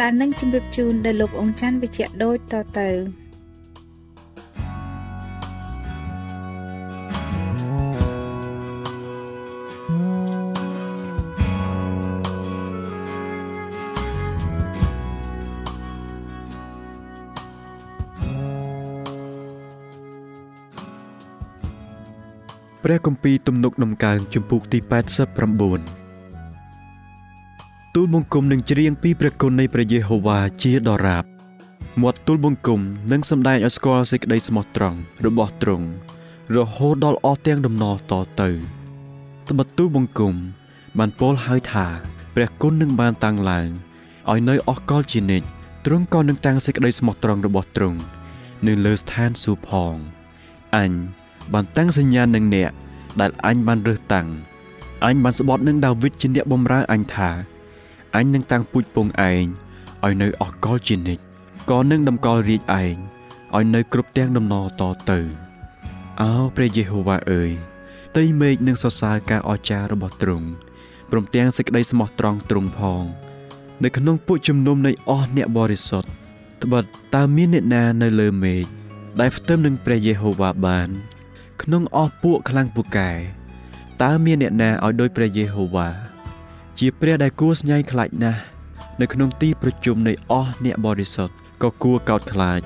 ដែលនឹងជម្រាបជូនដល់លោកអង្គច័ន្ទវិជ្ជៈដូចតទៅព្រះគម្ពីរទំនុកដំកើងជំពូកទី89 ទូលបង្គំនឹងច្រៀងពីព្រះគុណនៃព្រះយេហូវ៉ាជាដរាបមាត់ទូលបង្គំនឹងសម្ដែងឲ្យស្គាល់សេចក្តីស្មោះត្រង់របស់ទ្រង់រហូតដល់អស់ទាំងដំណរតទៅត្បិតទូលបង្គំបានពោលហើយថាព្រះគុណនឹងបានតាំងឡើងឲ្យនៅអស់កលជានិច្ចទ្រង់ក៏នឹងតាំងសេចក្តីស្មោះត្រង់របស់ទ្រង់នៅលើស្ថានសួគ៌ផងអញបានតាំងសញ្ញានឹងអ្នកដែលអញបានរើសតាំងអញបានស្បត់នឹងដាវីតជាអ្នកបម្រើអញថា អញនឹងតាំងពូជពងឯងឲ្យនៅអស់កលជានិច្ចក៏នឹងតម្កល់រាជឯងឲ្យនៅគ្រប់ទាំងដំណរតទៅអោព្រះយេហូវ៉ាអើយតីមេឃនឹងសរសើរការអស្ចារ្យរបស់ទ្រង់ព្រមទាំងសេចក្តីស្មោះត្រង់ទ្រង់ផង នៅក្នុងពួកជំនុំនៃអស់អ្នកបរិសុទ្ធត្បិតតើមានអ្នកណានៅលើមេឃដែលផ្ទឹមនឹងព្រះយេហូវ៉ាបាន ក្នុងអស់ពួកខ្លាំងពូកែតើមានអ្នកណាឲ្យដូចព្រះយេហូវ៉ា ជាព្រះដែលគួរស្ញែងខ្លាចណាស់នៅក្នុងទីប្រជុំនៃអស់អ្នកបរិសុទ្ធក៏គួរកោតខ្លាច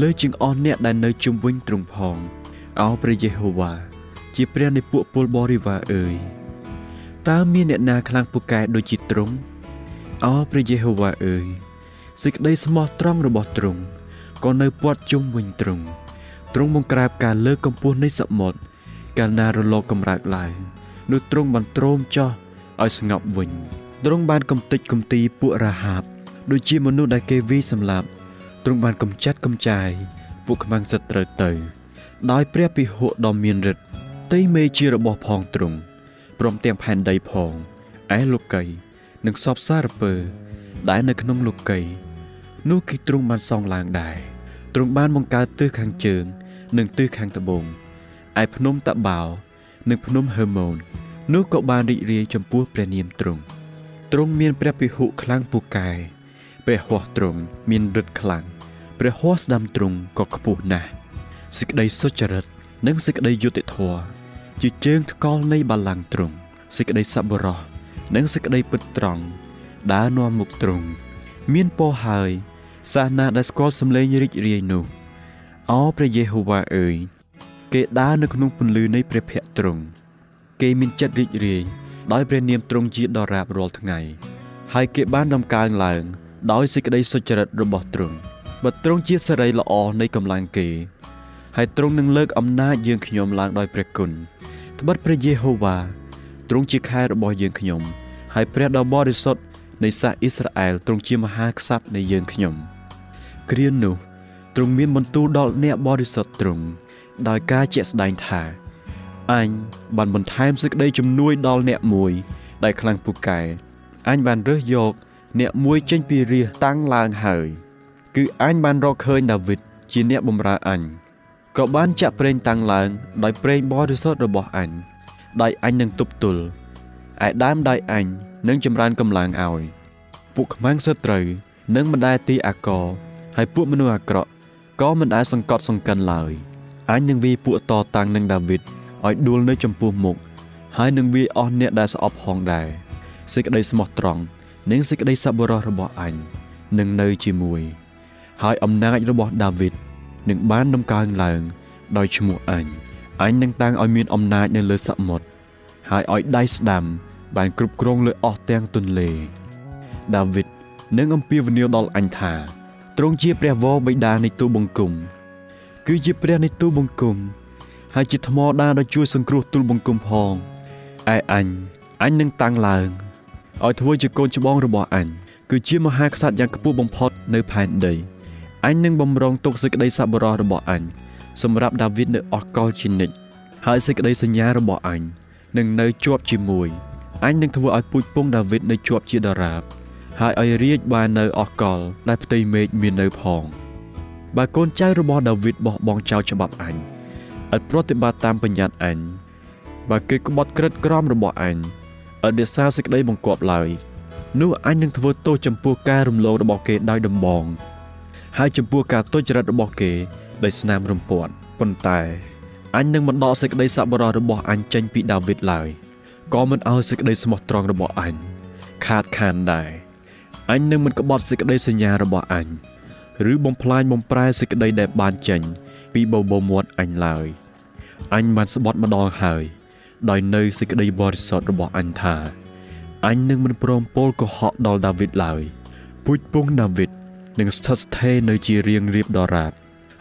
លើជាងអស់អ្នកដែលនៅជុំវិញទ្រង់ផងអោព្រះយេហូវ៉ាជាព្រះនៃពួកពលបរិវារអើយតើមានអ្នកណាខ្លាំងពូកែដូចជាទ្រង់អោព្រះយេហូវ៉ាអើយសេចក្តីស្មោះត្រង់របស់ទ្រង់ក៏នៅពាត់ជុំវិញទ្រង់ទ្រង់បង្ក្រាបការលើកកម្ពស់នៃសមុទ្រកាលណារលកកម្រើកឡើងនោះទ្រង់បានទ្រោមចោះ ឲ្យស្ងប់វិញទ្រង់បានកំទេចកំទីពួករហាបដូចជាមនុស្សដែលគេវាយសម្លាប់ទ្រង់បានកំចាត់កំចាយពួកខ្មាំងសត្រូវទៅ ដោយព្រះពិហុដ៏មានឫទ្ធិទីមេជារបស់ផងទ្រង់ព្រមទាំងផែនដីផងឯលោកីនិងសពសារពើ ដែលនៅក្នុងលោកីនោះគឺទ្រង់បានសងឡើងដែរទ្រង់បានបង្កើតទិសខាងជើង និងទិសខាងត្បូងឯភ្នំតាបោ និងភ្នំហឺម៉ូន នោះក៏បានរីករាយចំពោះព្រះនាមទ្រង់ទ្រង់មានព្រះពិហុខ្លាំងពូកែព្រះហស្ថទ្រង់មានឫទ្ធិខ្លាំងព្រះហស្ថស្ដាំទ្រង់ក៏ខ្ពស់ណាស់សេចក្តីសុចរិត និងសេចក្តីយុត្តិធម៌ជាជើងថ្កល់នៃបល្ល័ង្កទ្រង់សេចក្តីសប្បុរសនិងសេចក្តីពិតត្រង់ដើរនាំមុខទ្រង់មានពរហើយសាសនាដែលស្គាល់សម្លេងរីករាយនោះអោព្រះយេហូវ៉ាអើយគេដើរនៅក្នុងពន្លឺនៃព្រះភ័ក្ត្រទ្រង់ គេមានចិត្តរីករាយដោយព្រះនាមទ្រង់ជាដរាបរាល់ថ្ងៃ ហើយគេបានដំកើងឡើង ដោយសេចក្តីសុចរិតរបស់ទ្រង់បើទ្រង់ជាសេរីល្អនៃកម្លាំងគេ ហើយទ្រង់នឹងលើកអំណាចយើងខ្ញុំឡើងដោយព្រះគុណត្បិតព្រះយេហូវ៉ាទ្រង់ជាខែរបស់យើងខ្ញុំ ហើយព្រះដ៏បរិសុទ្ធនៃសាសអ៊ីស្រាអែលទ្រង់ជាមហាក្សត្រនៃយើងខ្ញុំគ្រានោះទ្រង់មានបន្ទូលដល់អ្នកបរិសុទ្ធទ្រង់ដោយការជាក់ស្ដែងថា អញបានបន្ថែមសេចក្តីជំនួយដល់អ្នកមួយ ដែលខ្លាំងពូកែអញបានរើសយក អ្នកមួយចេញពីរាជតាំងឡើងហើយ គឺអញបានរកឃើញដាវីតជាអ្នកបម្រើអញក៏បានចាក់ប្រេងតាំងឡើង ដោយប្រេងបរិសុទ្ធរបស់អញដោយអញនឹងទប់ទល់ឯដើមដៃអញនឹងចម្រើនកម្លាំងឲ្យពួកខ្មាំងសត្រូវនឹងមិនដែលទីអាកហើយពួកមនុស្សអាក្រក់ក៏មិនដែលសង្កត់សង្កិនឡើយអញនឹងវាពួកតតាំងនឹងដាវីត ឲ្យដួលនៅចំពោះមុខហើយនឹងវាអស់អ្នកដែលស្អប់ហងដែរសេចក្តីស្មោះត្រង់និងសេចក្តីសប្បុរសរបស់អញនឹងនៅជាមួយ ហើយអំណាចរបស់ដាវីតនឹងបានដំកើងឡើង ដោយឈ្មោះអញអញនឹងតាំងឲ្យមានអំណាចនៅលើសមុទ្រហើយឲ្យដៃស្ដាំ បានគ្រប់គ្រងលើអស់ទាំងទន្លេដាវីតនឹងអំពាវនាវដល់អញថាទ្រង់ជាព្រះវរបិតានៃទូបង្គំគឺជាព្រះនៃទូបង្គំ ហើយជាថ្មដាដែលជួយសង្គ្រោះទូលបង្គំផងឯអញអញនឹងតាំងឡើងឲ្យធ្វើជាកូនច្បងរបស់អញគឺជាមហាក្សត្រយ៉ាងខ្ពស់បំផុតនៅផែនដីអញនឹងបំរុងទុកសេចក្តីសប្បុរសរបស់អញសម្រាប់ដាវីតនៅអស់កលជានិច្ចហើយសេចក្តីសញ្ញារបស់អញនឹងនៅជាប់ជាមួយអញនឹងធ្វើឲ្យពូជពងដាវីតនៅជាប់ជាដរាបហើយឲ្យរាជបាននៅអស់កលដែលផ្ទៃមេឃមាននៅផងបើកូនចៅរបស់ដាវីតបោះបង់ចោលច្បាប់អញ ឥតប្រតិបត្តិតាមបញ្ញត្តិអញបើគេក្បត់ក្រិតក្រមរបស់អញឥតរក្សាសេចក្តីបង្គាប់ឡើយនោះអញនឹងធ្វើទោសចំពោះការរំលងរបស់គេដោយដំបងហើយចំពោះការទុច្ចរិតរបស់គេដោយស្នាមរំពាត់ប៉ុន្តែអញនឹងមិនដកសេចក្តីសប្បុរសរបស់អញចេញពីដាវីតឡើយក៏មិនឲ្យសេចក្តីស្មោះត្រង់របស់អញខាតខានដែរអញនឹងមិនក្បត់សេចក្តីសញ្ញារបស់អញឬបំផ្លាញបំប្រែសេចក្តីដែលបានចេញពី បបោមាត់អញឡើយអញបានស្បត់ម្ដងហើយ ដោយនៅសេចក្តីបរិសុទ្ធរបស់អញថាអញនឹងមិនព្រមពោលកុហកដល់ដាវីតឡើយពូជពងដាវីតនឹងស្ថិតស្ថេរនៅជារៀងរៀបដរាប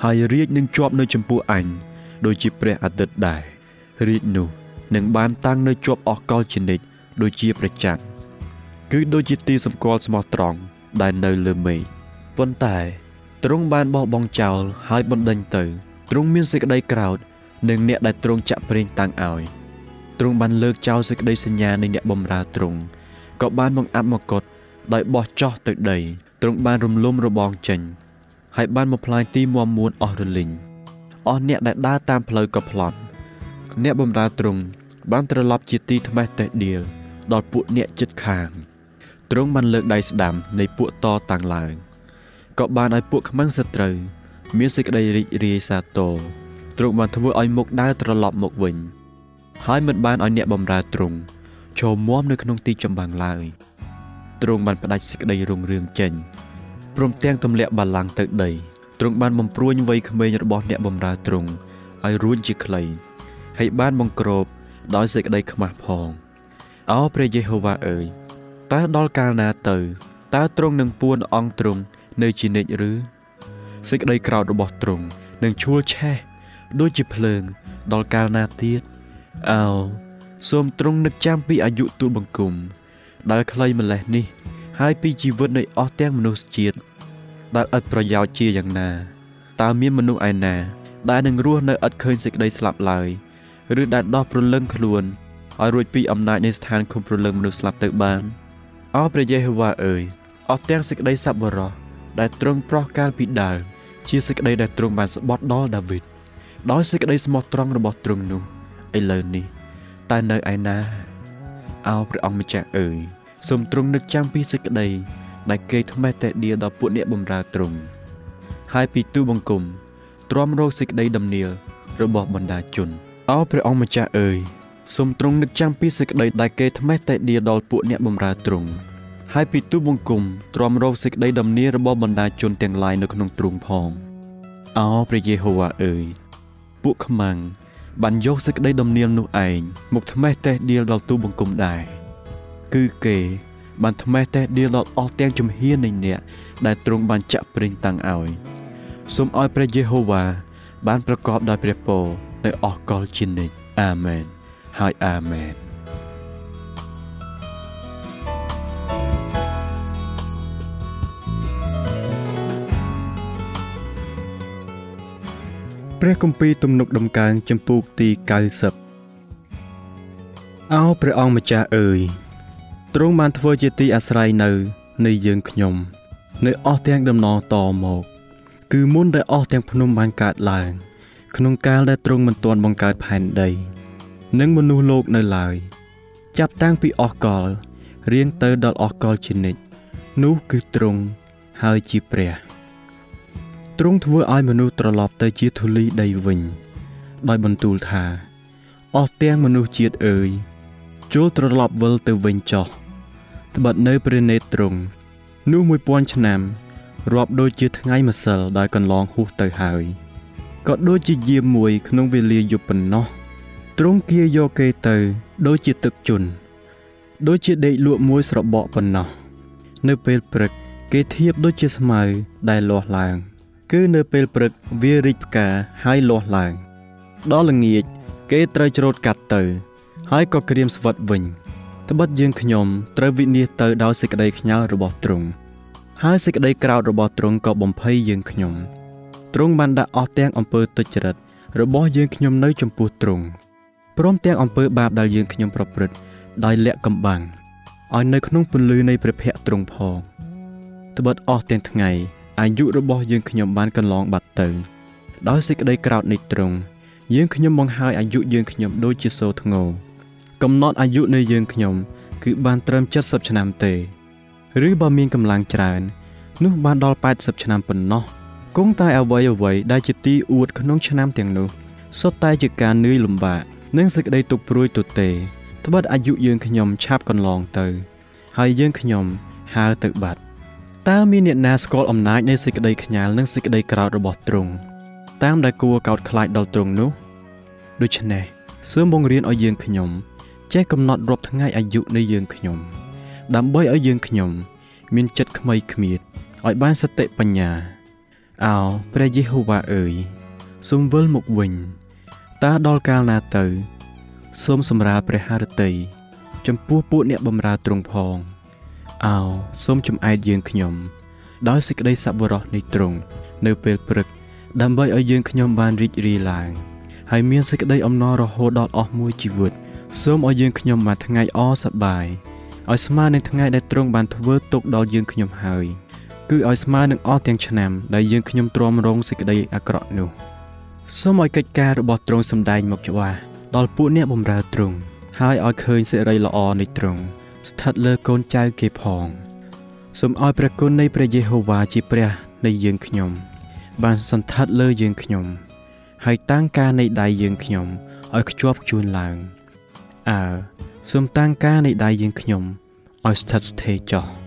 ហើយរាជនឹងជាប់នៅចំពោះអញដូចជាព្រះអាទិត្យដែររាជនោះនឹងបានតាំងនៅជាប់អស់កលជានិច្ចដូចជាព្រះច័ន្ទគឺដូចជាទីសម្គាល់ស្មោះត្រង់ដែលនៅលើមេឃប៉ុន្តែ ទ្រង់បានបោះបង់ចោលហើយបណ្ដេញទៅទ្រង់មានសេចក្តីក្រោធនឹងអ្នកដែលទ្រង់ចាក់ប្រេងតាំងឲ្យទ្រង់បានលើកចោលសេចក្តីសញ្ញានៃអ្នកបម្រើទ្រង់ក៏បានបង្អាប់មកុដដោយបោះចោះទៅដីទ្រង់បានរំលំរបងចេញហើយបានបំផ្លាញទីមមមួនអស់រលីងអស់អ្នកដែលដើរតាមផ្លូវក៏ផ្លត់អ្នកបម្រើទ្រង់បានត្រឡប់ជាទីថ្មេះតេះដៀលដល់ពួកអ្នកចិត្តខាងទ្រង់បានលើកដៃស្ដាំនៃពួកតតាំងឡើង ក៏បានឲ្យពួកខ្មាំងសត្រូវមានសេចក្តីរីករាយសាទរទ្រង់បានធ្វើឲ្យមុខដើរត្រឡប់មកវិញ ហើយមិនបានឲ្យអ្នកបម្រើទ្រង់ចូលមាំនៅក្នុងទីចម្បាំងឡើយទ្រង់បានផ្ដាច់សេចក្តីរុងរឿងចេញព្រមទាំងទម្លាក់បល្ល័ង្កទៅដីទ្រង់បានបំព្រួញវ័យក្មេងរបស់អ្នកបម្រើទ្រង់ឲ្យរួញជាខ្លីហើយបានបង្ក្របដោយសេចក្តីខ្មាស់ផងអោព្រះយេហូវ៉ាអើយតើដល់កាលណាទៅតើទ្រង់នឹងពួនអង្គទ្រង់ នៅជានិច្ចឬសេចក្តីក្រោធរបស់ទ្រង់នឹងឈួលឆេះដូចជាភ្លើង ដល់កាលណាទៀតអោសូមទ្រង់នឹកចាំពីអាយុទូលបង្គំដែលខ្លីម្លេះនេះ ហើយពីជីវិតនៃអស់ទាំងមនុស្សជាតិដែលឥតប្រយោជន៍ជាយ៉ាងណាតើមានមនុស្សឯណា ដែលនឹងរស់នៅឥតឃើញសេចក្តីស្លាប់ឡើយឬដែលដោះព្រលឹងខ្លួនឲ្យរួចពីអំណាចនៃស្ថានគុំព្រលឹងមនុស្សស្លាប់ទៅបានអោព្រះយេហូវ៉ាអើយអស់ទាំងសេចក្តីសប្បុរស ដែលទ្រង់ប្រោះកាលពីដើមជាសេចក្តីដែលទ្រង់បានស្បត់ដល់ដាវីតដោយសេចក្តីស្មោះត្រង់របស់ទ្រង់នោះឥឡូវនេះតើនៅឯណាអោព្រះអង្គម្ចាស់អើយសូមទ្រង់នឹកចាំពីសេចក្តីដែលគេថ្មេះតែដៀដល់ពួកអ្នកបម្រើទ្រង់ហើយពីទូបង្គំទ្រាំរកសេចក្តីដំណៀលរបស់បណ្ដាជនអោព្រះអង្គម្ចាស់អើយសូមទ្រង់នឹកចាំពីសេចក្តីដែលគេថ្មេះតែដៀដល់ពួកអ្នកបម្រើទ្រង់ ហើយពីទូបង្គំទ្រាំរកសេចក្តីដំណៀលរបស់បណ្ដាជនទាំងឡាយនៅក្នុងទ្រង់ផងអោព្រះយេហូវ៉ាអើយពួកខ្មាំងបានយកសេចក្តីដំណៀលនោះឯងមកថ្មេះតេះដៀលដល់ទូបង្គំដែរគឺគេបានថ្មេះតេះដៀលដល់អស់ទាំងជំហាននៃអ្នកដែលទ្រង់បានចាក់ប្រេងតាំងឲ្យសូមឲ្យព្រះយេហូវ៉ាបានប្រកបដោយព្រះពរនៅអស់កលជានិច្ចអាមែនហើយអាមែន ព្រះគម្ពីរទំនុកដំកើងចំពូកទី90អោព្រះអង្គម្ចាស់អើយទ្រង់បានធ្វើជាទីអាស្រ័យនៅនៃយើងខ្ញុំ នៅអស់ទាំងដំណងតមក គឺមុនដែលអស់ទាំងភ្នំបានកើតឡើង ក្នុងកាលដែលទ្រង់មិនទាន់បង្កើតផែនដី និងមនុស្សលោកនៅឡើយ ចាប់តាំងពីអស់កលរៀងទៅដល់អស់កលជានិច្ចនោះគឺទ្រង់ហើយជាព្រះ ទ្រង់ធ្វើឲ្យមនុស្សត្រឡប់ទៅជាធូលីដីវិញ ដោយបន្ទូលថាអស់ទាំងមនុស្សជាតិអើយចូលត្រឡប់វិលទៅវិញចុះត្បិតនៅព្រះនេត្រទ្រង់នោះ1000ឆ្នាំរាប់ដូចជាថ្ងៃម្សិលដែលកន្លងហួសទៅហើយក៏ដូចជាយាមមួយក្នុងវេលាយប់ប៉ុណ្ណោះទ្រង់គៀយកគេទៅដូចជាទឹកជន់ដូចជាដេកលក់មួយស្របក់ប៉ុណ្ណោះនៅពេលព្រឹកគេធៀបដូចជាស្មៅដែលលាស់ឡើង គឺនៅពេលព្រឹកវារីកផ្កាហើយលាស់ឡើងដល់ល្ងាចគេត្រូវច្រូតកាត់ទៅ ហើយក៏ក្រៀមស្វិតវិញត្បិតយើងខ្ញុំត្រូវវិនិច្ឆ័យទៅដោយសេចក្តីខ្ញាល់របស់ទ្រង់ហើយសេចក្តីក្រោធរបស់ទ្រង់ក៏បំភ័យយើងខ្ញុំទ្រង់បានដាក់អស់ទាំងអំពើទុច្ចរិតរបស់យើងខ្ញុំនៅចំពោះទ្រង់ព្រមទាំងអំពើបាបដែលយើងខ្ញុំប្រព្រឹត្តដោយលាក់កំបាំងឲ្យនៅក្នុងពន្លឺនៃព្រះភ័ក្ត្រទ្រង់ផងត្បិតអស់ទាំងថ្ងៃ អាយុរបស់យើងខ្ញុំបានកន្លងបាត់ទៅ ដោយសេចក្តីក្រោធនៃទ្រង់យើងខ្ញុំបង្ហើយអាយុយើងខ្ញុំដូចជាសូរធ្ងោកំណត់អាយុនៃយើងខ្ញុំ គឺបានត្រឹម70ឆ្នាំទេឬបើមានកម្លាំងច្រើននោះបានដល់80ឆ្នាំប៉ុណ្ណោះគង់តែអ្វីអ្វីដែលជាទីអួតក្នុងឆ្នាំទាំងនោះសុទ្ធតែជាការនឿយលំបាកនិងសេចក្តីទុក្ខព្រួយទទេត្បិតអាយុយើងខ្ញុំឆាប់កន្លងទៅ ហើយយើងខ្ញុំហើរទៅបាត់ តើមានអ្នកណាស្គាល់អំណាចនៃសេចក្តីខ្ញាល់និងសេចក្តីក្រោធរបស់ទ្រង់តាមដែលគួរកោតខ្លាចដល់ទ្រង់នោះដូច្នេះសឿមបង្រៀនឲ្យយើងខ្ញុំចេះកំណត់រាប់ថ្ងៃអាយុនៃយើងខ្ញុំដើម្បីឲ្យយើងខ្ញុំមានចិត្តខ្មៃខ្មៀតឲ្យបានសតិបញ្ញាអោព្រះយេហូវ៉ាអើយសូមវិលមកវិញតើដល់កាលណាទៅ សូមសម្រាលព្រះハរតីចំពោះពួកអ្នកបម្រើទ្រង់ផង អោសូមចំអែតយើងខ្ញុំ ដោយសេចក្តីសប្បុរសនៃទ្រង់នៅពេលព្រឹក ដើម្បីឲ្យយើងខ្ញុំបានរីករាយឡើងហើយមានសេចក្តីអំណររហូតដល់អស់មួយជីវិត សូមឲ្យយើងខ្ញុំបានថ្ងៃអសប្បាយឲ្យស្មើនឹងថ្ងៃដែលទ្រង់បានធ្វើទុកដល់យើងខ្ញុំហើយគឺឲ្យស្មើនឹងអស់ទាំងឆ្នាំដែលយើងខ្ញុំទ្រាំរងសេចក្តីអាក្រក់នោះសូមឲ្យកិច្ចការរបស់ទ្រង់សម្ដែងមកច្បាស់ដល់ពួកអ្នកបម្រើទ្រង់ហើយឲ្យឃើញសេរីល្អនៃទ្រង់ ស្ថិតលើកូនចៅគេផងសូមឲ្យព្រះគុណនៃព្រះយេហូវ៉ាជាព្រះនៃយើងខ្ញុំ បានសន្ធិដ្ឋលើយើងខ្ញុំ ហើយតាំងការនៃដៃយើងខ្ញុំឲ្យខ្ជាប់ខ្ជួនឡើងអើសូមតាំងការនៃដៃយើងខ្ញុំឲ្យស្ថិតស្ថេរចុះ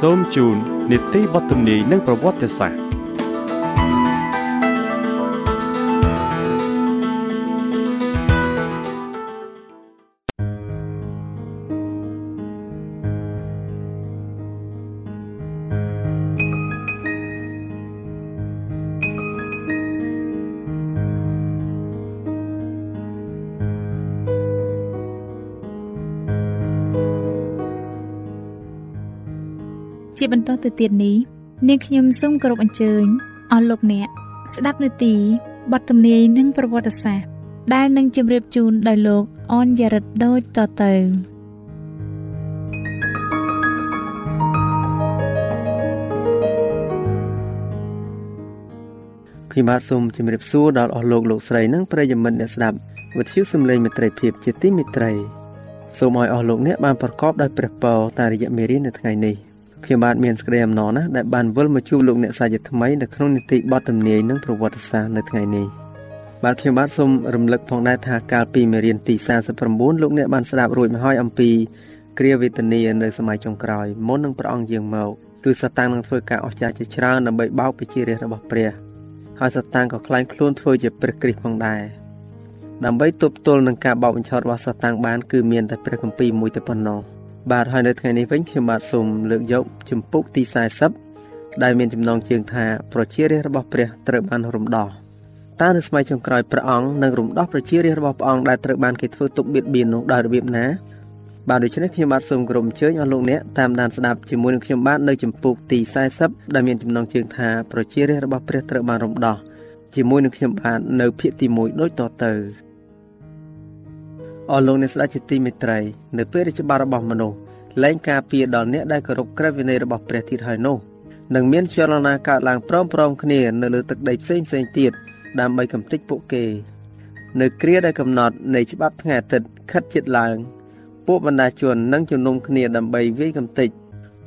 សូមជូននីតិវត្តនីនិងប្រវត្តិសាស្ត្រ ជាបន្តទៅទៀតនេះនាងខ្ញុំសូមគោរពអញ្ជើញអស់លោកអ្នកស្ដាប់នាទីបទទំនាយនិងប្រវត្តិសាស្ត្រដែលនឹងជម្រាបជូនដោយលោកអនយរិទ្ធដូចតទៅខ្ញុំបាទសូមជម្រាបសួរដល់អស់លោកលោកស្រីនិងប្រិយមិត្តអ្នកស្ដាប់វិទ្យុសំឡេងមិត្តភាពជាទីមេត្រីសូមឲ្យអស់លោកអ្នកបានប្រកបដោយព្រះពរតាមរយៈមេរៀននៅថ្ងៃនេះ ខ្ញុំបាទមានសេចក្តីអំណរណាស់ដែលបានវិលមកជួបលោកអ្នកសាជាថ្មីនៅក្នុងនីតិបទទំនាយនិងប្រវត្តិសាស្ត្រនៅថ្ងៃនេះបាទខ្ញុំបាទសូមរំលឹកផងដែរថាកាលពីមេរៀនទី49លោកអ្នកបានស្ដាប់រួចមកហើយអំពីគ្រាវេទនានៅសម័យចុងក្រោយមុននឹងព្រះអង្គយាងមកគឺសាតាំងនឹងធ្វើការអស្ចារ្យជាច្រើនដើម្បីបោកប្រជារាស្ត្ររបស់ព្រះហើយសាតាំងក៏ខ្លាញ់ខ្លួនធ្វើជាព្រះគ្រីស្ទផងដែរដើម្បីទប់ទល់នឹងការបោកបញ្ឆោតរបស់សាតាំងបានគឺមានតែព្រះគម្ពីរមួយតែប៉ុណ្ណោះ បាទហើយនៅថ្ងៃនេះវិញខ្ញុំបាទសូមលើកយកជំពូកទី40ដែលមានចំណងជើងថាប្រជារាស្ត្ររបស់ព្រះត្រូវបានរំដោះតើនៅសម័យចុងក្រោយព្រះអង្គនឹងរំដោះប្រជារាស្ត្ររបស់ព្រះអង្គដែលត្រូវបានគេធ្វើទុកបៀតបៀននោះដោយរបៀបណាបាទដូច្នេះខ្ញុំបាទសូមគោរពអញ្ជើញអស់លោកអ្នកតាមដានស្ដាប់ជាមួយនឹងខ្ញុំបាទនៅជំពូកទី40ដែលមានចំណងជើងថាប្រជារាស្ត្ររបស់ព្រះត្រូវបានរំដោះជាមួយនឹងខ្ញុំបាទនៅភាគទី1ដូចតទៅ អស់លោកអ្នកស្ដេចជាទីមេត្រីនៅពេលរាជបាលរបស់មនុស្សលែងការពារដល់អ្នកដែលគោរពក្រឹតវិន័យរបស់ព្រះទៀតហើយនោះនឹងមានចលនាកើតឡើងព្រមព្រមគ្នានៅលើទឹកដីផ្សេងផ្សេងទៀតដើម្បីកំទេចពួកគេ នៅគ្រាដែលកំណត់នៃច្បាប់ថ្ងៃអាទិត្យខិតជិតឡើង ពួកបណ្ដាជននឹងជំនុំគ្នាដើម្បីវាយកំទេច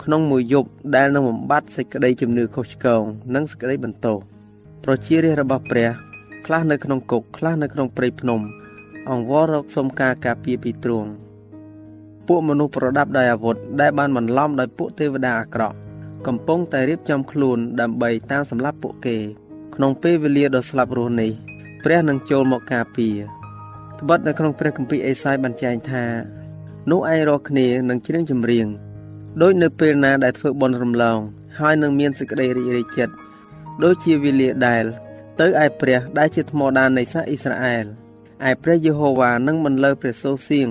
ក្នុងមួយយប់ដែលនឹងបំបត្តិសេចក្តីជំនឿខុសឆ្គងនិងសេចក្តីបន្ទោសប្រជារាស្ត្ររបស់ព្រះ ខ្លះនៅក្នុងគុកខ្លះនៅក្នុងព្រៃភ្នំ អង្វររកសុំការការពារពីទ្រង់ពួកមនុស្សប្រដាប់ដោយអាវុធដែលបានបន្លំដោយពួកទេវតាអាក្រក់កំពុងតែរៀបចំខ្លួនដើម្បីតាមសម្លាប់ពួកគេ ក្នុងពេលវេលាដ៏ស្លាប់រស់នេះព្រះនឹងចូលមកការពារត្បិតនៅក្នុងព្រះគម្ពីរអេសាយបានចែងថានោះឯងរកគ្នានឹងច្រៀងចម្រៀងដោយនៅពេលណាដែលធ្វើបុណ្យរំលង ហើយនឹងមានសេចក្តីរីករាយចិត្តដូចជាវេលាដែល ទៅឯព្រះដែលជាថ្មដាននៃសាសអ៊ីស្រាអែល ឯព្រះយេហូវ៉ានឹងបន្លឺព្រះសូរសៀង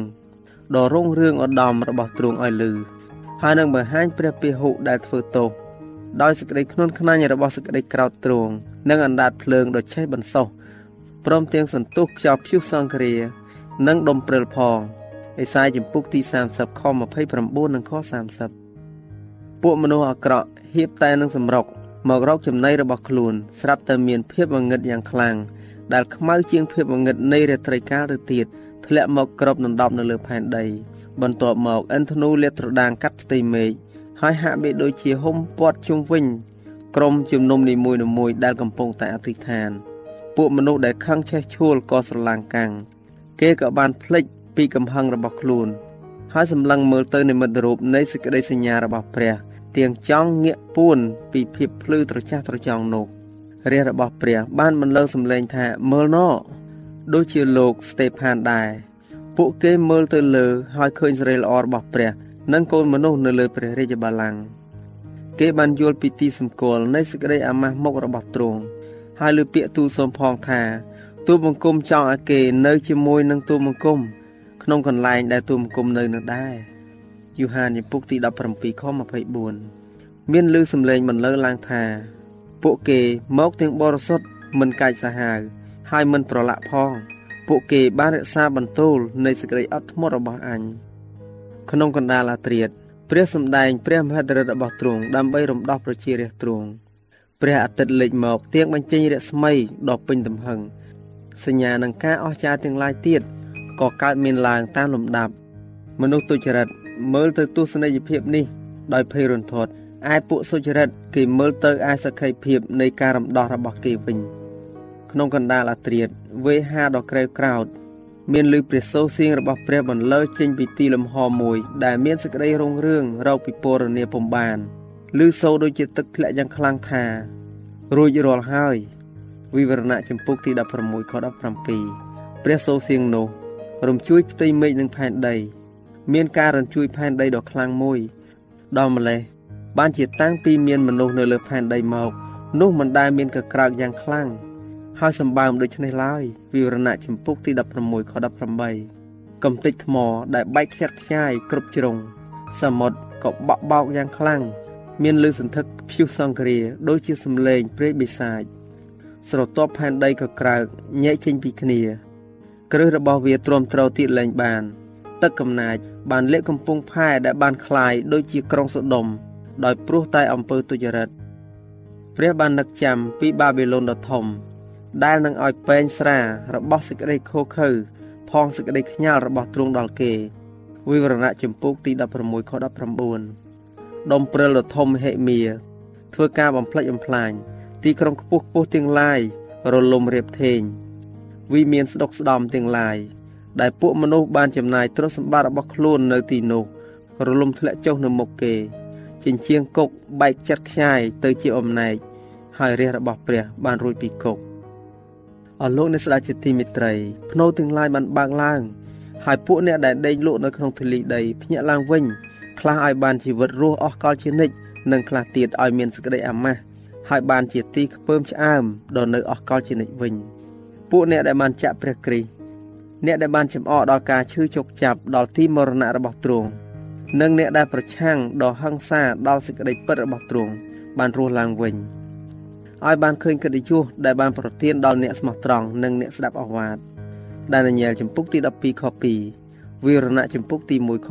ដ៏រុងរឿងឧត្តមរបស់ទ្រង់ឲ្យលឺហើយនឹងបង្ហាញព្រះពហុដែលធ្វើទោសដោយសេចក្តីខ្នួនខ្នាញរបស់សេចក្តីក្រោតទ្រង់និងអណ្ដាតភ្លើងដ៏ឆេះបន្សោះព្រមទាំងសន្ទុះខ្យល់ព្យុះសង្គ្រានិងដុំព្រិលផងអេសាយចំពុកទី30ខ29និងខ30ពួកមនុស្សអាក្រក់ហៀបតែនឹងសម្រុកមករកចំណៃរបស់ខ្លួន ស្រាប់តែមានភាពងងឹតយ៉ាងខ្លាំង ដែលខ្មៅជាងភាពងងឹតនៃរាត្រីកាលទៅទៀតធ្លាក់មកក្របដណ្ដប់នៅលើផែនដី បន្ទាប់មកឥន្ទនូលាតត្រដាងកាត់ផ្ទៃមេឃហើយហាក់បីដូចជាហុំព័ទ្ធជុំវិញក្រុមជំនុំនីមួយៗដែលកំពុងតែអធិដ្ឋាន ពួកមនុស្សដែលខឹងឆេះឆួលក៏ស្រឡាំងកាំងគេក៏បានភ្លេចពីកំហឹងរបស់ខ្លួនហើយសម្លឹងមើលទៅនិមិត្តរូបនៃសេចក្តីសញ្ញារបស់ព្រះទាំងចង់ងាកពួនពីភាពភ្លឺត្រចះត្រចង់នោះ រាជរបស់ព្រះ បានបន្លឺសម្លេងថាមើលណោដូចជាលោកស្តេផានដែរពួកគេមើលទៅលើហើយឃើញសេរីល្អរបស់ព្រះ និងកូនមនុស្សនៅលើព្រះរាជបល្ល័ង្កគេបានយល់ពីទីសម្គាល់នៃសេចក្តីអាម៉ាស់មុខរបស់ទ្រង់ហើយលើពាក្យទូលសូមផងថាទូលបង្គំចង់ឲ្យគេនៅជាមួយនឹងទូលបង្គំក្នុងកន្លែងដែលទូលបង្គំនៅនោះដែរយូហានជំពូកទី17ខ24មានឮសំឡេងបន្លឺឡើងថា ពួកគេមកទាំងបរិសុទ្ធមិនកាច់សាហាវហើយមិនប្រឡាក់ផង ពួកគេបានរក្សាបន្ទូលនៃសេចក្តីអត់ធ្មត់របស់អញក្នុងកណ្ដាលអាត្រៀតព្រះសម្ដែងព្រះមហិទ្ធិឫទ្ធិរបស់ទ្រង់ដើម្បីរំដោះប្រជារាស្ត្រទ្រង់ព្រះអាទិត្យលេចមកទៀងបញ្ចេញរស្មីដ៏ពេញទំហឹងសញ្ញានឹងការអស្ចារ្យទាំងឡាយទៀតក៏កើតមានឡើងតាមលំដាប់មនុស្សទុច្ចរិតមើលទៅទស្សនីយភាពនេះដោយភ័យរន្ធត់ ឯពួកសុចរិតគេមើលទៅឯសក្ខីភាពនៃការរំដោះរបស់គេវិញក្នុងកណ្ដាលអាត្រៀតវេហាដ៏ក្រេវក្រោតមានលឺព្រះសូរសៀងរបស់ព្រះបន្លឺចេញពីទីលំហមួយ ដែលមានសេចក្តីរុងរឿងរោគពីពរនាពំបានលឺសូរដូចជាទឹកធ្លាក់យ៉ាងខ្លាំងថា រួចរាល់ហើយវិវរណៈចម្ពុកទី16ខ17ព្រះសូរសៀងនោះរំជួយផ្ទៃមេឃនិងផែនដី មានការរំជួយផែនដីដ៏ខ្លាំងមួយ ដល់ម្លេះ បានជាតាំងពីមានមនុស្សនៅលើផែនដីមកនោះមិនដែលមានកក្រើកយ៉ាងខ្លាំងហើយសម្បើមដូច្នេះឡើយវិវរណៈចម្ពុកទី16ខ18កំទេចថ្មដែលបែកខ្ចាត់ខ្ចាយគ្រប់ជ្រុងសមុទ្រក៏បក់បោកយ៉ាងខ្លាំងមានលឺសន្ធឹកព្យុះសង្គ្រាដូចជាសំឡេងព្រៃបិសាចស្រទាប់ផែនដីក៏ក្រើកញែកចេញពីគ្នា គ្រឹះរបស់វាទ្រាំទ្រទៀតលែងបាន ទឹកកំណាចបានលាកកំពង់ផែដែលបានคลายដូចជាក្រុងសូដុំ ដោយព្រោះតែអំពើទុច្ចរិតព្រះបាននឹកចាំពីបាប៊ីឡូនដ៏ធំ ដែលនឹងឲ្យពេងស្រារបស់សេចក្តីខូខើផងសេចក្តីខ្ញាល់របស់ទ្រង់ដល់គេវិវរណៈចម្ពោះទី16ខ19ដុំព្រិលដ៏ធំហិមាធ្វើការបំផ្លិចបំផ្លាញទីក្រុងខ្ពស់ខ្ពស់ទាំងឡាយរលំរៀបធេងវិមានស្ដុកស្ដំទាំងឡាយដែលពួកមនុស្សបានចំណាយទ្រព្យសម្បត្តិរបស់ខ្លួននៅទីនោះរលំធ្លាក់ចុះនៅមុខគេ ចិញ្ចៀងគុកបែកចិត្តខ្ញាយទៅជាអំណែកហើយរាជរបស់ព្រះបានរួចពីគុកអស់លោកអ្នកស្ដេចជាទីមេត្រីភ្នោទាំងឡាយបានបើកឡើងហើយពួកអ្នកដែលដេកលក់នៅក្នុងទលីដីភ្ញាក់ឡើងវិញខ្លះឲ្យបានជីវិតរស់អស់កលជានិច្ចនិងខ្លះទៀតឲ្យមានសេចក្តីអាម៉ាស់ហើយបានជាទីខ្ពើមឆ្អើមដល់នៅអស់កលជានិច្ចវិញពួកអ្នកដែលបានចាក់ព្រះគ្រីស្ទអ្នកដែលបានចំអកដល់ការឈឺជោគចាប់ដល់ទីមរណៈរបស់ទ្រង់ និងអ្នកដែលប្រឆាំងដល់ហិង្សាដល់សេចក្តីពិតរបស់ទ្រង់បានរស់ឡើងវិញឲ្យបានឃើញកិត្តិយសដែលបានប្រទានដល់អ្នកស្មោះត្រង់និងអ្នកស្ដាប់អស់វាទដែលញែលចំពុកទី12ខ2វិរណៈចំពុកទី1ខ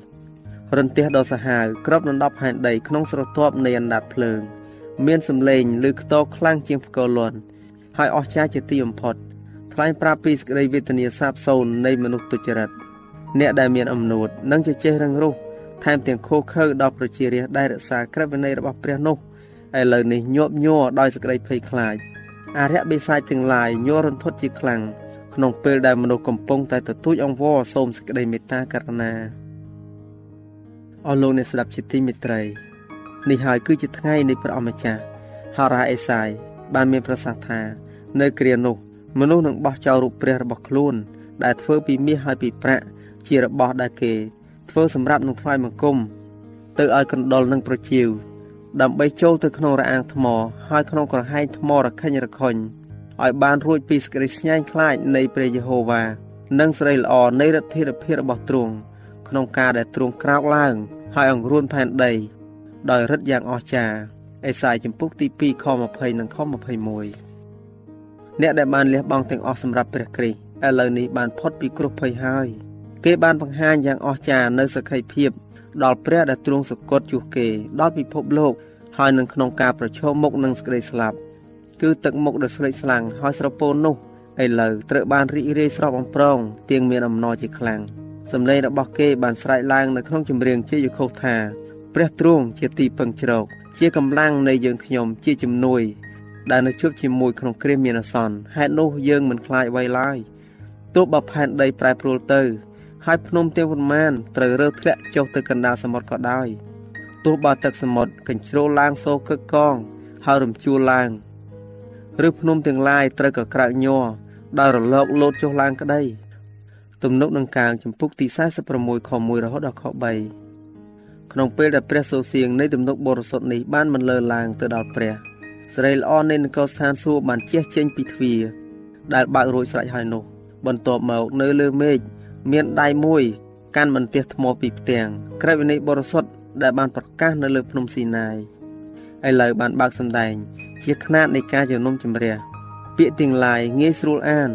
7រន្ទះដ៏សាហាវក្របដណ្ដប់ផែនដីក្នុងស្រទាប់នៃអណ្ដាតភ្លើង មានសម្លេងឬខ្ទរខ្លាំងជាងផ្គរលន់ហើយអស្ចារ្យជាទីបំផុតថ្លែងប្រាប់ពីសេចក្តីវេទនាសាបសូន្យនៃមនុស្សទុច្ចរិត អ្នកដែលមានអំនួតនិងជជែករឹងរូសថែមទាំងខូខើដល់ប្រជារាស្ត្រដែលរក្សាក្រឹតវិន័យរបស់ព្រះនោះឥឡូវនេះញាប់ញ័រដោយសេចក្តីភ័យខ្លាចអរិយបិសាចទាំងឡាយញ័ររន្ធត់ជាខ្លាំងក្នុងពេលដែលមនុស្សកំពុងតែទទូចអង្វរសូមសេចក្តីមេត្តាករុណាអស់លោកអ្នកស្ដាប់ជាទីមេត្រីនេះហើយគឺជាថ្ងៃនៃព្រះអម្ចាស់ហោរាអេសាយបានមានប្រសាសន៍ថា នៅគ្រានោះមនុស្សនឹងបោះចោលរូបព្រះរបស់ខ្លួន ដែលធ្វើពីមាសហើយពីប្រាក់ ជារបស់ដែលគេ ធ្វើសម្រាប់នឹងថ្វាយបង្គំទៅឲ្យកណ្ដុលនឹងប្រជៀវដើម្បីចូលទៅក្នុងរអាងថ្ម ហើយក្នុងក្រហែងថ្មរខិញរខុញឲ្យបានរួចពីសេចក្តីស្ញាញ់ខ្លាចនៃព្រះយេហូវ៉ានិងសេរីល្អនៃរដ្ឋាភិបាលរបស់ទ្រង់ក្នុងការដែលទ្រង់ក្រោកឡើង ហើយអង្រួនផែនដី ដោយរិទ្ធយ៉ាងអស្ចារ្យអេសាយចំពុកទី2ខ20និងខ21អ្នកដែលបានលះបង់ទាំងអស់សម្រាប់ព្រះគ្រីស្ទឥឡូវនេះបានផុតពីគ្រោះភ័យហើយ គេបានបង្ហាញយ៉ាងអស្ចារ្យនៅសក្ខីភាពដល់ព្រះដែលទ្រង់សគត់ជួសគេដល់ពិភពលោកហើយនឹងក្នុងការប្រឈមមុខនឹងសេចក្តីស្លាប់គឺទឹកមុខដ៏ស្លេកស្លាំងហើយស្រពោននោះឥឡូវត្រូវបានរីករាយស្រស់បំព្រងទៀងមានអំណរជាខ្លាំងសម្លេងរបស់គេបានស្រែកឡើងនៅក្នុងចម្រៀងជាយខុសថាព្រះទ្រង់ជាទីពឹងជ្រកជាកម្លាំងនៃយើងខ្ញុំជាជំនួយ ដែលនៅជួបជាមួយក្នុងគ្រាមានអាសន្នហេតុនោះយើងមិនខ្លាចអ្វីឡើយទោះបើផែនដីប្រែប្រួលទៅ ហើយភ្នំទាំងប៉ុន្មានត្រូវរើធ្លាក់ចុះទៅកណ្ដាលសមុទ្រក៏ដោយទោះបើទឹកសមុទ្រកញ្ជ្រោលឡើងសូរកឹកកងហើយរំជួលឡើងឬភ្នំទាំងឡាយត្រូវក៏ក្រើកញ័រដោយរលកលោតចុះឡើងក្តីទំនុកនឹងកាងចម្ពុកទី46ខ1រហូតដល់ខ3ក្នុងពេលដែលព្រះសូរសៀងនៃទំនុកបរិសុទ្ធនេះបានបន្លឺឡើងទៅដល់ព្រះសេរីល្អនៃនគរស្ថានសួគ៌បានជះចេញពីទ្វារដែលបើករួចស្រេចហើយនោះបន្ទាប់មកនៅលើមេឃ មានដៃមួយកាន់បន្ទះថ្មពីផ្ទាំងក្រឹតវិន័យបរិសុទ្ធដែលបានប្រកាសនៅលើភ្នំស៊ីណាយឥឡូវបានបើកសម្ដែង ជាຂ្នាតនៃការជំនុំជម្រះពាក្យទាំងឡាយងាយស្រួលអាន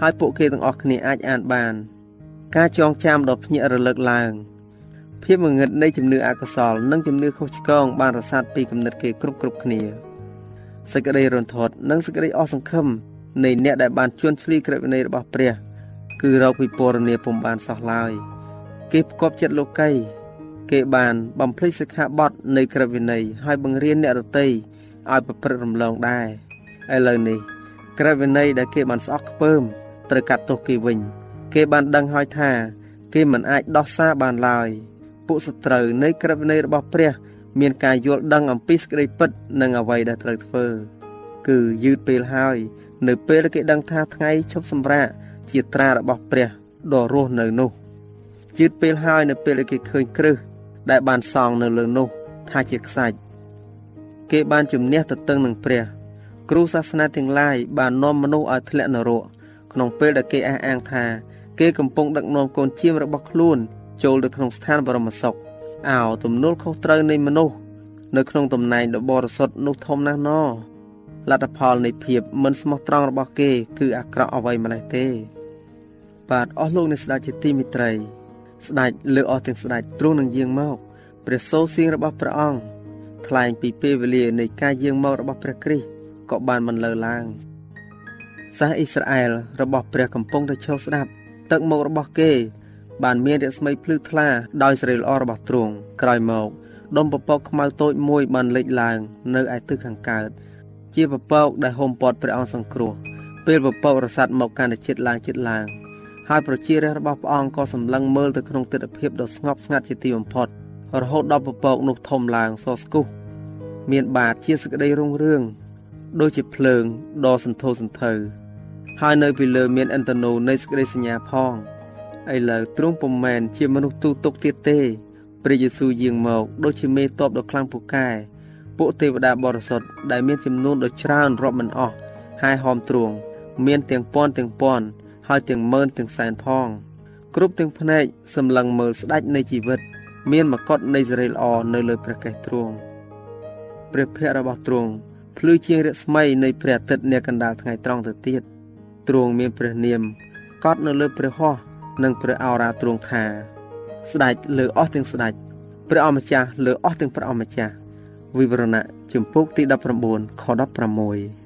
ហើយពួកគេទាំងអស់គ្នាអាចអានបាន ការចងចាំដ៏ភ្ញាក់រលឹកឡើងភាពងងឹតនៃជំនឿអកុសលនិងជំនឿខុសឆ្គងបានរសាត់ពីគំនិតគេគ្រប់គ្រប់គ្នាសេចក្តីរន្ធត់និងសេចក្តីអស់សង្ឃឹមនៃអ្នកដែលបានជួនឆ្លីក្រឹតវិន័យរបស់ព្រះ គឺរកពិពណ៌នាពុំបានសោះឡើយគេផ្គប់ចិត្តលោកីគេបានបំភ្លេចសិក្ខាបទនៃក្រឹតវិន័យហើយបង្រៀនអ្នករតីឲ្យប្រព្រឹត្តរំលងដែរឥឡូវនេះក្រឹតវិន័យដែលគេបានស្អប់ខ្ពើមត្រូវកាត់ទោសគេវិញ គេបានដឹងហើយថា គេមិនអាចដោះសារបានឡើយពួកសត្រូវនៃក្រឹតវិន័យរបស់ព្រះ មានការយល់ដឹងអំពីសេចក្តីពិតនិងអ្វីដែលត្រូវធ្វើ គឺយឺតពេលហើយ នៅពេលគេដឹងថាថ្ងៃឈប់សម្រាក ជាត្រារបស់ព្រះដ៏រស់នៅនោះយឺតពេលហើយនៅពេលគេឃើញគ្រឹះដែលបានសង់នៅលើនោះថាជាខ្សាច់គេបានជំនះទៅតឹងនឹងព្រះ គ្រូសាសនាទាំងឡាយបាននាំមនុស្សឲ្យធ្លាក់នរកក្នុងពេលដែលគេអះអាងថាគេកំពុងដឹកនាំកូនជៀមរបស់ខ្លួនចូលទៅក្នុងស្ថានបរមសុខអោទំនួលខុសត្រូវនៃមនុស្សនៅក្នុងតំណែងដ៏បរិសុទ្ធនោះធំណាស់ណោលទ្ធផលនៃភាពមិនស្មោះត្រង់របស់គេ គឺអាក្រក់អ្វីម្លេះទេ បាទអស់លោកអ្នកស្ដេចជាទីមិត្តរី ស្ដេចលើអស់ទាំងស្ដេចទ្រង់នឹងយាងមកព្រះសូរសៀងរបស់ព្រះអង្គថ្លែងពីពេលវេលានៃការយាងមករបស់ព្រះគ្រីស្ទក៏បានបន្លឺឡើងសាសអ៊ីស្រាអែលរបស់ព្រះកំពុងតែឈរស្ដាប់ ទឹកមុខរបស់គេ បានមានរស្មីភ្លឺថ្លាដោយសេរីល្អរបស់ទ្រង់ក្រោយមកដុំពពកខ្មៅតូចមួយបានលេចឡើង នៅឯទិសខាងកើត ជាពពកដែលហុំព័ទ្ធព្រះអង្គសង្គ្រោះពេលពពករសាត់មកកាន់តែចិត្តឡើងចិត្តឡើង ហើយប្រជារាស្ត្ររបស់ព្រះអង្គក៏សម្លឹងមើលទៅក្នុងទិដ្ឋភាពដ៏ស្ងប់ស្ងាត់ជាទីបំផុតរហូតដល់ពពកនោះធំឡើងសស្គុះមានបាតជាសក្តីរុងរឿងដូចជាភ្លើងដ៏សន្ធោសន្ធៅហើយនៅពីលើមានអន្តនោនៃសក្តីសញ្ញាផងឥឡូវទ្រង់ពុំមែនជាមនុស្សទូទុកទៀតទេព្រះយេស៊ូវយាងមកដូចជាមេតបដ៏ខ្លាំងពូកែពួកទេវតាបរិសុទ្ធដែលមានចំនួនដ៏ច្រើនរាប់មិនអស់ហើយហោមទ្រង់មានទាំងពាន់ទាំងពាន់ ហើយទាំងម៉ឺនទាំងសែនផង គ្រប់ទាំងភ្នែកសម្លឹងមើលស្ដេចនៃជីវិត មានមកុដនៃសេរីល្អនៅលើព្រះកេសទ្រង់ព្រះភ័ក្ត្ររបស់ទ្រង់ភ្លឺជាងរស្មីនៃព្រះអាទិត្យនាកណ្ដាលថ្ងៃត្រង់ទៅទៀតទ្រង់មានព្រះនាមកត់នៅលើព្រះហស្ថនិងព្រះអរាទ្រង់ថា ស្ដេចលើអស់ទាំងស្ដេចព្រះអម្ចាស់លើអស់ទាំងព្រះអម្ចាស់វិវរណៈជំពូកទី19ខ16